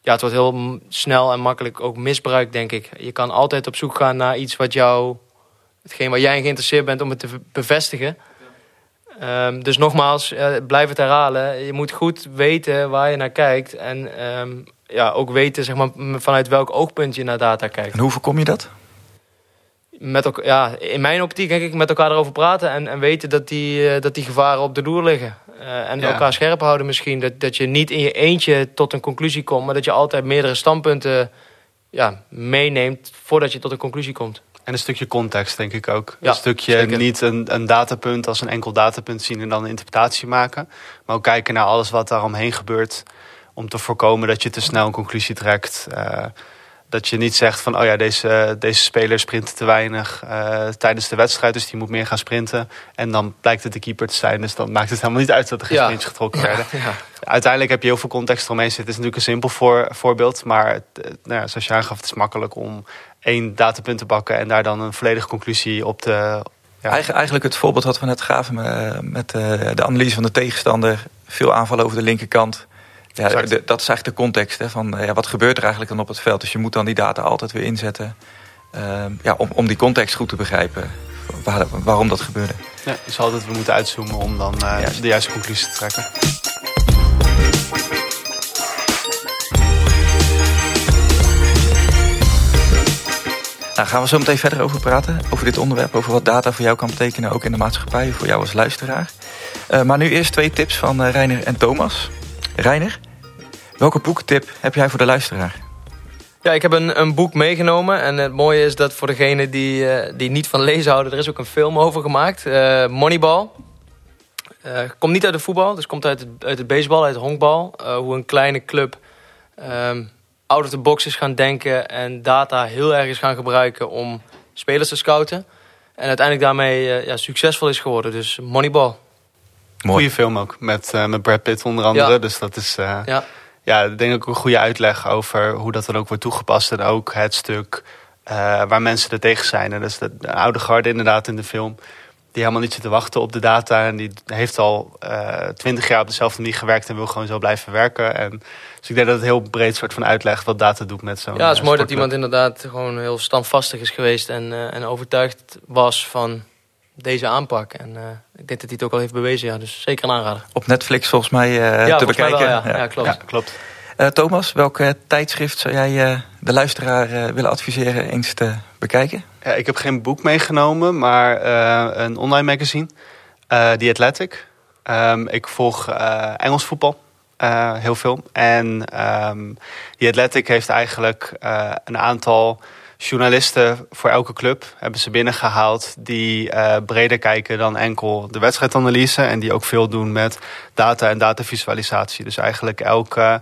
Ja, het wordt heel snel en makkelijk ook misbruikt, denk ik. Je kan altijd op zoek gaan naar iets wat jou, hetgeen waar jij in geïnteresseerd bent om het te bevestigen. Um, dus nogmaals, uh, blijf het herhalen. Je moet goed weten waar je naar kijkt. En um, ja, ook weten zeg maar, vanuit welk oogpunt je naar data kijkt. En hoe voorkom je dat? Met ook, ja, in mijn optiek denk ik met elkaar erover praten en, en weten dat die, uh, dat die gevaren op de loer liggen. Uh, en ja. elkaar scherp houden misschien. Dat, dat je niet in je eentje tot een conclusie komt, maar dat je altijd meerdere standpunten ja, meeneemt voordat je tot een conclusie komt. En een stukje context, denk ik ook. Ja, een stukje zeker. niet een, een datapunt als een enkel datapunt zien en dan een interpretatie maken. Maar ook kijken naar alles wat daaromheen gebeurt om te voorkomen dat je te snel een conclusie trekt. Uh, dat je niet zegt van, oh ja, deze, deze speler sprint te weinig uh, tijdens de wedstrijd, dus die moet meer gaan sprinten. En dan blijkt het de keeper te zijn, dus dan maakt het helemaal niet uit dat er geen ja. getrokken werden. Ja. Uiteindelijk heb je heel veel context eromheen zitten. Het is natuurlijk een simpel voor, voorbeeld, maar het, nou ja, zoals je aangaf, het is makkelijk om één datapunt te bakken en daar dan een volledige conclusie op te, ja. Eigenlijk het voorbeeld wat we net gaven met uh, de analyse van de tegenstander. Veel aanvallen over de linkerkant. Ja, de, dat is eigenlijk de context hè, van ja, wat gebeurt er eigenlijk dan op het veld. Dus je moet dan die data altijd weer inzetten uh, ja, om, om die context goed te begrijpen. Waar, waarom dat gebeurde. Ja, dus altijd we moeten uitzoomen om dan uh, de juiste conclusie te trekken. Nou, gaan we zo meteen verder over praten. Over dit onderwerp, over wat data voor jou kan betekenen, ook in de maatschappij, voor jou als luisteraar. Uh, maar nu eerst twee tips van Reiner en Thomas. Reiner, welke boektip heb jij voor de luisteraar? Ja, ik heb een, een boek meegenomen. En het mooie is dat voor degenen die, uh, die niet van lezen houden... er is ook een film over gemaakt. Uh, Moneyball. Uh, komt niet uit de voetbal, dus komt uit het, uit het baseball, uit het honkbal. hoe een kleine club um, out of the box is gaan denken... en data heel erg is gaan gebruiken om spelers te scouten. En uiteindelijk daarmee ja, succesvol is geworden. Dus Moneyball. Goede film ook, met, uh, met Brad Pitt onder andere. Ja. Dus dat is, uh, ja. Ja, ik denk ook een goede uitleg over hoe dat dan ook wordt toegepast. En ook het stuk uh, waar mensen er tegen zijn. En dat is de, de, oude garde inderdaad in de film. Die helemaal niet zit te wachten op de data. En die heeft al twintig jaar op dezelfde manier gewerkt en wil gewoon zo blijven werken. En, dus ik denk dat het heel breed soort van uitlegt wat data doet met zo'n Ja, het is mooi dat iemand inderdaad gewoon heel standvastig is geweest. En, en overtuigd was van deze aanpak. En uh, ik denk dat hij het ook al heeft bewezen, ja. Dus zeker een aanrader. Op Netflix volgens mij uh, ja, te bekijken. Wel, ja. Ja. ja. klopt. klopt. Uh, Thomas, welke tijdschrift zou jij de luisteraar willen adviseren eens te bekijken? Ja, ik heb geen boek meegenomen, maar een online magazine. The Athletic. Um, ik volg Engels voetbal. heel veel. En um, The Athletic heeft eigenlijk een aantal journalisten voor elke club hebben ze binnengehaald die uh, breder kijken dan enkel de wedstrijdanalyse. En die ook veel doen met data en datavisualisatie. Dus eigenlijk elke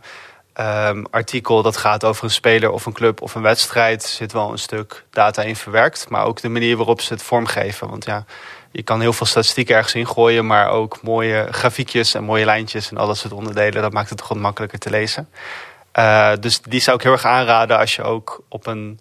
um, artikel dat gaat over een speler of een club of een wedstrijd zit wel een stuk data in verwerkt. Maar ook de manier waarop ze het vormgeven. Want ja, je kan heel veel statistieken ergens ingooien, maar ook mooie grafiekjes en mooie lijntjes en alles soort onderdelen. Dat maakt het wat makkelijker te lezen. Uh, dus die zou ik heel erg aanraden als je ook op een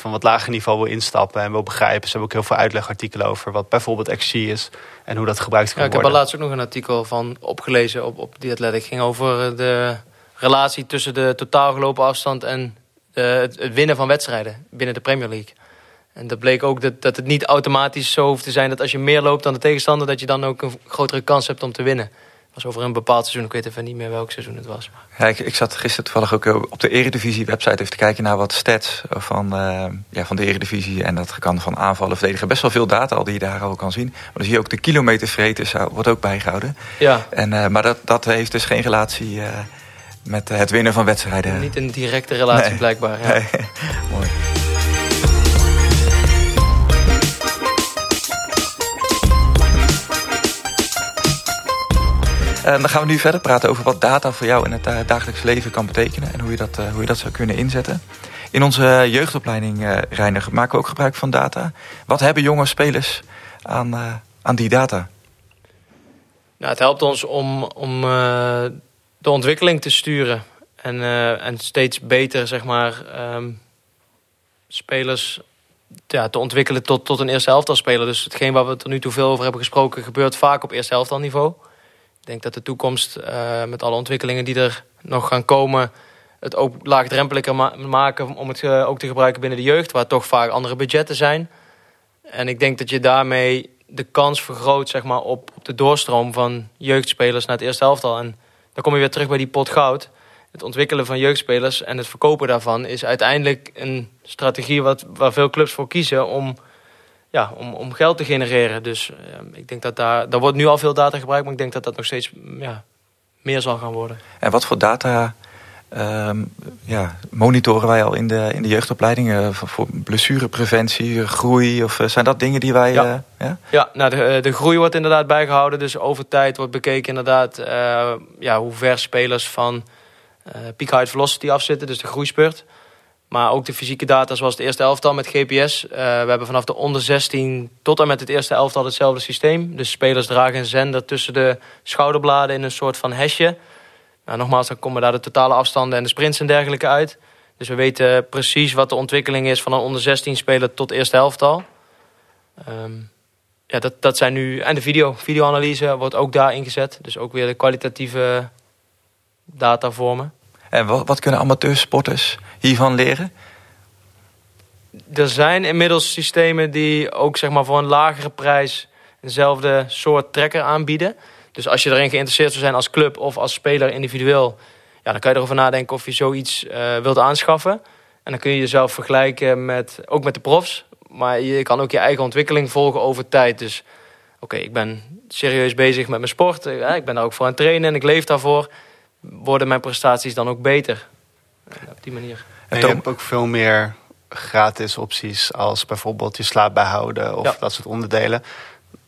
van wat lager niveau wil instappen en wil begrijpen. Ze hebben ook heel veel uitlegartikelen over wat bijvoorbeeld XG is en hoe dat gebruikt kan ja, ik worden. Ik heb er laatst ook nog een artikel van opgelezen op, op die Athletic. ging over de relatie tussen de totaal gelopen afstand en het, het winnen van wedstrijden binnen de Premier League. En dat bleek ook dat, dat het niet automatisch zo hoeft te zijn dat als je meer loopt dan de tegenstander, dat je dan ook een grotere kans hebt om te winnen. Was over een bepaald seizoen, ik weet even niet meer welk seizoen het was. Ja, ik, ik zat gisteren toevallig ook eh, op de Eredivisie website even te kijken naar wat stats van, uh, ja, van de Eredivisie. En dat kan van aanvallen, verdedigen. Best wel veel data al die je daar al kan zien. Maar dan zie je ook de kilometervreters wordt ook bijgehouden. Ja. En, uh, maar dat, dat heeft dus geen relatie met het winnen van wedstrijden. Niet een directe relatie nee. blijkbaar. Ja. Nee. Mooi. Dan gaan we nu verder praten over wat data voor jou in het uh, dagelijks leven kan betekenen en hoe je dat, uh, hoe je dat zou kunnen inzetten. In onze jeugdopleiding, Reiner, maken we ook gebruik van data. Wat hebben jonge spelers aan, aan die data? Nou, het helpt ons om, om de ontwikkeling te sturen en, en steeds beter zeg maar, um, spelers ja, te ontwikkelen tot, tot een eerste elftal speler. Dus hetgeen waar we tot nu toe veel over hebben gesproken, gebeurt vaak op eerste elftal niveau. Ik denk dat de toekomst uh, met alle ontwikkelingen die er nog gaan komen... het ook laagdrempeliger ma maken om het uh, ook te gebruiken binnen de jeugd... waar toch vaak andere budgetten zijn. En ik denk dat je daarmee de kans vergroot zeg maar, op, de doorstroom van jeugdspelers naar het eerste elftal. En dan kom je weer terug bij die pot goud. Het ontwikkelen van jeugdspelers en het verkopen daarvan... is uiteindelijk een strategie wat, waar veel clubs voor kiezen... om ja, om, om geld te genereren. Dus uh, ik denk dat daar, daar wordt nu al veel data gebruikt, maar ik denk dat dat nog steeds ja, meer zal gaan worden. En wat voor data um, ja, monitoren wij al in de, in de jeugdopleidingen voor blessurepreventie, groei? Of zijn dat dingen die wij. Ja, uh, ja? ja nou de, de groei wordt inderdaad bijgehouden. Dus over tijd wordt bekeken inderdaad ja, hoe ver spelers van peak height velocity afzitten, dus de groeispurt. Maar ook de fysieke data zoals het eerste elftal met GPS. Uh, we hebben vanaf de onder 16 tot en met het eerste elftal hetzelfde systeem. Dus spelers dragen een zender tussen de schouderbladen in een soort van hesje. Nou, nogmaals, dan komen daar de totale afstanden en de sprints en dergelijke uit. Dus we weten precies wat de ontwikkeling is van een onder 16 speler tot eerste elftal. Um, ja, dat, dat zijn nu... En de video, videoanalyse wordt ook daar ingezet. Dus ook weer de kwalitatieve datavormen. En wat, wat kunnen amateursporters hiervan leren? Er zijn inmiddels systemen die ook zeg maar, voor een lagere prijs eenzelfde soort trekker aanbieden. Dus als je erin geïnteresseerd zou zijn als club of als speler individueel, ja, dan kan je erover nadenken of je zoiets uh, wilt aanschaffen. En dan kun je jezelf vergelijken met, ook met de profs. Maar je kan ook je eigen ontwikkeling volgen over tijd. Dus oké, ik ben serieus bezig met mijn sport. Ik ben daar ook voor aan het trainen en ik leef daarvoor. Worden mijn prestaties dan ook beter? op die manier. En je hebt ook veel meer gratis opties als bijvoorbeeld je slaap bijhouden of Ja. dat soort onderdelen.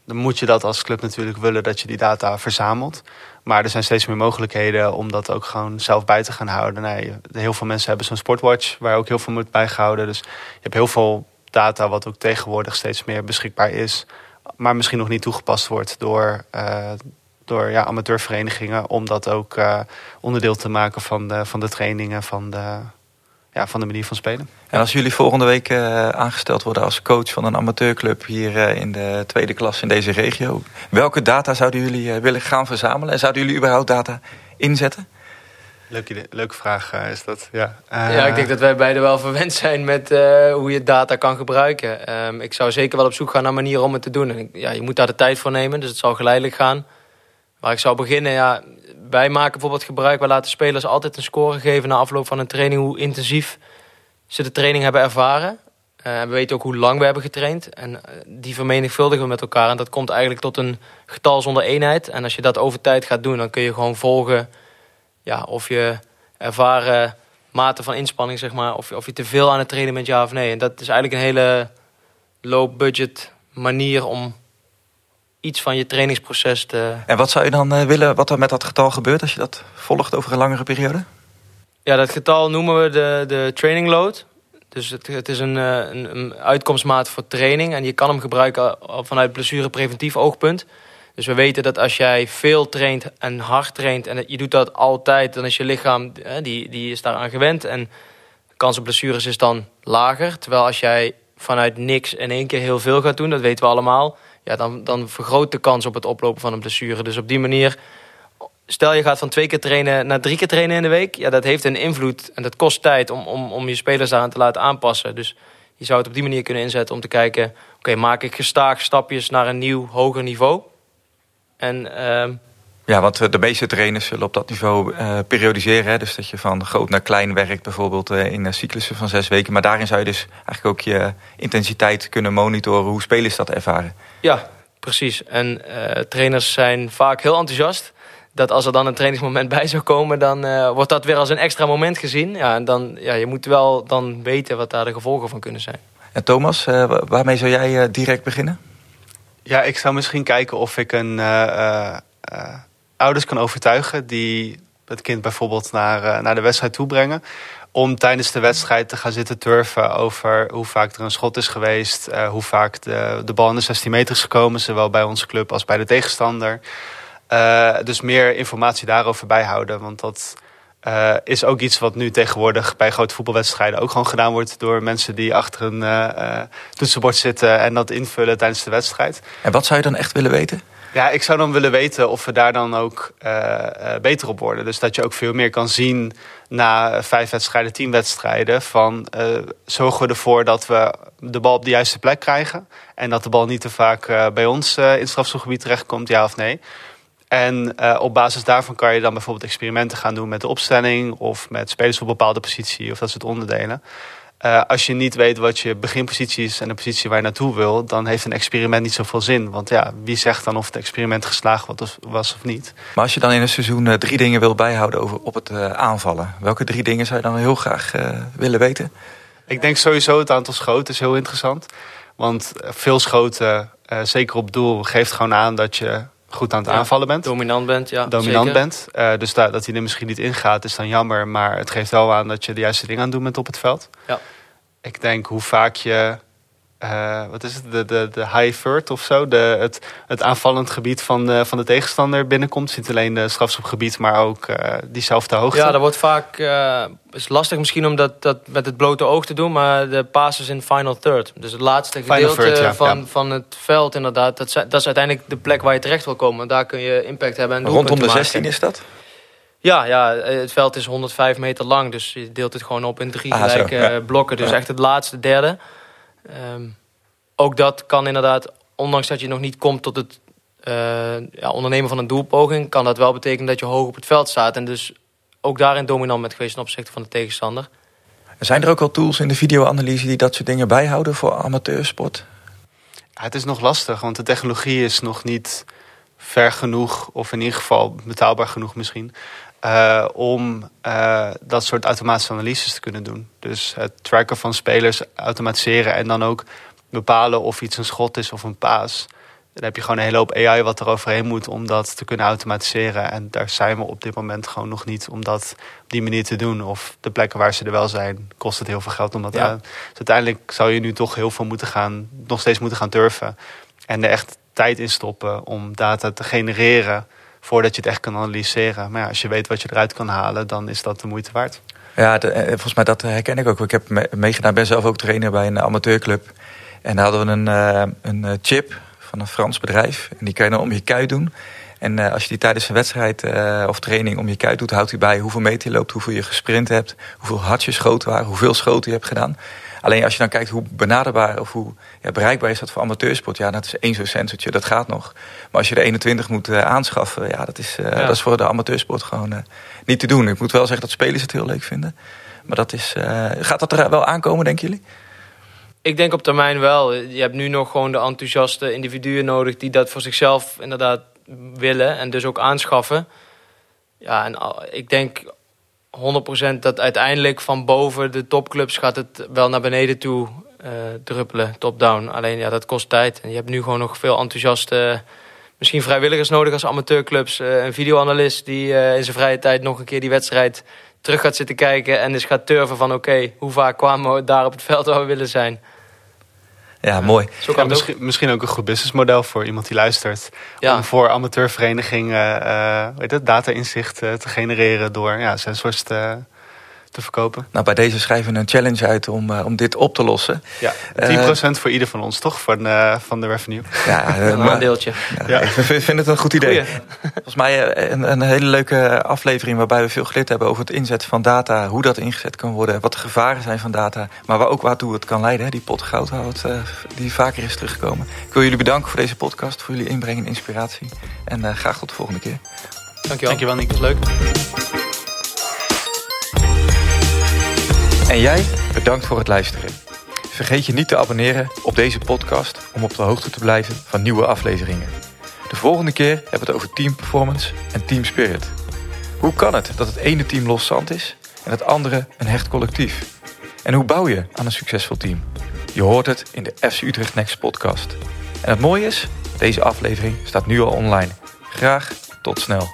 Dan moet je dat als club natuurlijk willen dat je die data verzamelt. Maar er zijn steeds meer mogelijkheden om dat ook gewoon zelf bij te gaan houden. Nee, heel veel mensen hebben zo'n sportwatch waar ook heel veel moet bijgehouden. Dus je hebt heel veel data wat ook tegenwoordig steeds meer beschikbaar is. Maar misschien nog niet toegepast wordt door, uh, door ja, amateurverenigingen. Om dat ook uh, onderdeel te maken van de, van de trainingen, van de, ja, van de manier van spelen. En als jullie volgende week uh, aangesteld worden als coach van een amateurclub hier uh, in de tweede klas in deze regio, welke data zouden jullie uh, willen gaan verzamelen? En zouden jullie überhaupt data inzetten? Leuke, leuke vraag is dat. Ja, ja, ik denk dat wij beide wel verwend zijn met hoe je data kan gebruiken. Um, ik zou zeker wel op zoek gaan naar manieren om het te doen. En ja, je moet daar de tijd voor nemen, dus het zal geleidelijk gaan. Waar ik zou beginnen, ja, wij maken bijvoorbeeld gebruik, wij laten spelers altijd een score geven na afloop van een training, hoe intensief ze de training hebben ervaren. Uh, we weten ook hoe lang we hebben getraind. En uh, die vermenigvuldigen we met elkaar. En dat komt eigenlijk tot een getal zonder eenheid. En als je dat over tijd gaat doen, dan kun je gewoon volgen ja, of je ervaren mate van inspanning, zeg maar, of, of je te veel aan het trainen bent, ja of nee. En dat is eigenlijk een hele low budget manier om iets van je trainingsproces te... En wat zou je dan uh, willen, wat er met dat getal gebeurt als je dat volgt over een langere periode? Ja, dat getal noemen we de, de training load. Dus het, het is een, een, een, uitkomstmaat voor training. En je kan hem gebruiken vanuit blessurepreventief oogpunt. Dus we weten dat als jij veel traint en hard traint... en je doet dat altijd, dan is je lichaam die, die is daaraan gewend. En kans op blessures is dan lager. Terwijl als jij vanuit niks in één keer heel veel gaat doen, dat weten we allemaal, ja, dan, dan vergroot de kans op het oplopen van een blessure. Dus op die manier, stel je gaat van twee keer trainen naar drie keer trainen in de week, ja, dat heeft een invloed en dat kost tijd om, om, om je spelers aan te laten aanpassen. Dus je zou het op die manier kunnen inzetten om te kijken, oké, maak ik gestaag stapjes naar een nieuw, hoger niveau? En... Uh, ja, want de meeste trainers zullen op dat niveau uh, periodiseren. Hè? Dus dat je van groot naar klein werkt, bijvoorbeeld uh, in cyclussen van zes weken. Maar daarin zou je dus eigenlijk ook je intensiteit kunnen monitoren. Hoe spelers dat ervaren. Ja, precies. En uh, trainers zijn vaak heel enthousiast. Dat als er dan een trainingsmoment bij zou komen, dan wordt dat weer als een extra moment gezien. Ja, en dan, ja, je moet wel dan weten wat daar de gevolgen van kunnen zijn. En Thomas, waarmee zou jij direct beginnen? Ja, ik zou misschien kijken of ik een ouders kan overtuigen die het kind bijvoorbeeld naar, uh, naar de wedstrijd toe brengen. Om tijdens de wedstrijd te gaan zitten turven over hoe vaak er een schot is geweest. Uh, hoe vaak de, de bal in de 16 meter is gekomen, zowel bij onze club als bij de tegenstander. Uh, dus meer informatie daarover bijhouden. Want dat is ook iets wat nu tegenwoordig bij grote voetbalwedstrijden ook gewoon gedaan wordt. Door mensen die achter een toetsenbord zitten en dat invullen tijdens de wedstrijd. En wat zou je dan echt willen weten? Ja, ik zou dan willen weten of we daar dan ook uh, beter op worden. Dus dat je ook veel meer kan zien na vijf wedstrijden, tien wedstrijden. Van uh, zorgen we ervoor dat we de bal op de juiste plek krijgen. En dat de bal niet te vaak bij ons in het strafschopgebied terechtkomt, ja of nee. En op basis daarvan kan je dan bijvoorbeeld experimenten gaan doen met de opstelling. Of met spelers op bepaalde positie of dat soort onderdelen. Uh, als je niet weet wat je beginpositie is en de positie waar je naartoe wil, dan heeft een experiment niet zoveel zin. Want ja, wie zegt dan of het experiment geslaagd was of niet? Maar als je dan in een seizoen uh, drie dingen wil bijhouden over op het uh, aanvallen, welke drie dingen zou je dan heel graag willen weten? Ik denk sowieso het aantal schoten is heel interessant. Want veel schoten, zeker op doel, geeft gewoon aan dat je goed aan het ja, aanvallen bent. Dominant bent, ja. Dominant bent. dus dat, dat hij er misschien niet ingaat is dan jammer. Maar het geeft wel aan dat je de juiste dingen aan het doen bent op het veld. Ja ik denk hoe vaak je. Uh, wat is het? De, de, de high third of zo. De, het, het aanvallend gebied van de, van de tegenstander binnenkomt. Niet alleen de strafschopgebied, maar ook uh, diezelfde hoogte. Ja, dat wordt vaak. Uh, is lastig misschien om dat, dat met het blote oog te doen. Maar de passes in final third. Dus het laatste gedeelte third, ja, van, ja. van het veld, inderdaad. Dat, dat is uiteindelijk de plek waar je terecht wil komen. Daar kun je impact hebben. En Rondom de 16 is dat? Ja, ja, het veld is 105 meter lang, dus je deelt het gewoon op in drie ah, gelijke blokken. Dus echt het laatste derde. Um, ook dat kan inderdaad, ondanks dat je nog niet komt tot het uh, ja, ondernemen van een doelpoging, kan dat wel betekenen dat je hoog op het veld staat. En dus ook daarin dominant met geweest ten opzichte van de tegenstander. Zijn er ook al tools in de videoanalyse die dat soort dingen bijhouden voor amateursport? Ja, het is nog lastig, want de technologie is nog niet ver genoeg, of in ieder geval betaalbaar genoeg misschien, uh, om uh, dat soort automatische analyses te kunnen doen. Dus het tracken van spelers automatiseren en dan ook bepalen of iets een schot is of een paas. Dan heb je gewoon een hele hoop AI wat er overheen moet om dat te kunnen automatiseren. En daar zijn we op dit moment gewoon nog niet om dat op die manier te doen. Of de plekken waar ze er wel zijn, kost het heel veel geld om dat ja. Dus uiteindelijk zou je nu toch heel veel moeten gaan, nog steeds moeten gaan durven. En er echt tijd in stoppen om data te genereren voordat je het echt kan analyseren. Maar ja, als je weet wat je eruit kan halen, dan is dat de moeite waard. Ja, eh, volgens mij dat herken ik ook. Ik heb meegedaan, ben zelf ook trainer bij een amateurclub. En daar hadden we een, uh, een eh, chip van een Frans bedrijf. En die kan je dan om je kuit doen. En als je die tijdens een wedstrijd of training om je kuit doet, houdt hij bij hoeveel meter je loopt, hoeveel je gesprint hebt, hoeveel hard je schoten waren, hoeveel schoten je hebt gedaan. Alleen als je dan kijkt hoe benaderbaar of hoe ja, bereikbaar is dat voor amateursport, ja, dat is één zo'n sensortje, dat gaat nog. Maar als je er 21 moet uh, aanschaffen, ja, dat is, uh, ja. dat is voor de amateursport gewoon uh, niet te doen. Ik moet wel zeggen dat spelers het heel leuk vinden. Maar dat is, gaat dat er wel aankomen, denken jullie? Ik denk op termijn wel. Je hebt nu nog gewoon de enthousiaste individuen nodig die dat voor zichzelf inderdaad willen en dus ook aanschaffen. Ja, en ik denk 100% dat uiteindelijk van boven de topclubs gaat het wel naar beneden toe uh, druppelen, top-down. Alleen ja, dat kost tijd. En je hebt nu gewoon nog veel enthousiaste, misschien vrijwilligers nodig als amateurclubs. Uh, een videoanalist die uh, in zijn vrije tijd nog een keer die wedstrijd terug gaat zitten kijken. En dus gaat turven van oké, hoe vaak kwamen we daar op het veld waar we willen zijn. Ja, mooi. Ja, misschien, misschien, ook een goed businessmodel voor iemand die luistert. Ja. Om voor amateurverenigingen uh, weet het, data-inzicht uh, te genereren door ja, sensors te, te verkopen. Nou, bij deze schrijven we een challenge uit om, uh, om dit op te lossen. Ja, 10% voor ieder van ons, toch? Van, uh, van de revenue. Ja, een deeltje. Ja, ja. Ik vind het een goed idee. Goeie. Volgens mij een, een, hele leuke aflevering waarbij we veel geleerd hebben over het inzetten van data. Hoe dat ingezet kan worden, wat de gevaren zijn van data. Maar waar ook waartoe het kan leiden. Hè? Die pot goud uh, die vaker is teruggekomen. Ik wil jullie bedanken voor deze podcast, voor jullie inbreng en inspiratie. En graag tot de volgende keer. Dankjewel. Dankjewel Nick, dat was leuk. En jij, bedankt voor het luisteren. Vergeet je niet te abonneren op deze podcast om op de hoogte te blijven van nieuwe afleveringen. De volgende keer hebben we het over team performance en team spirit. Hoe kan het dat het ene team loszand is en het andere een hecht collectief? En hoe bouw je aan een succesvol team? Je hoort het in de FC Utrecht Next podcast. En het mooie is, deze aflevering staat nu al online. Graag tot snel.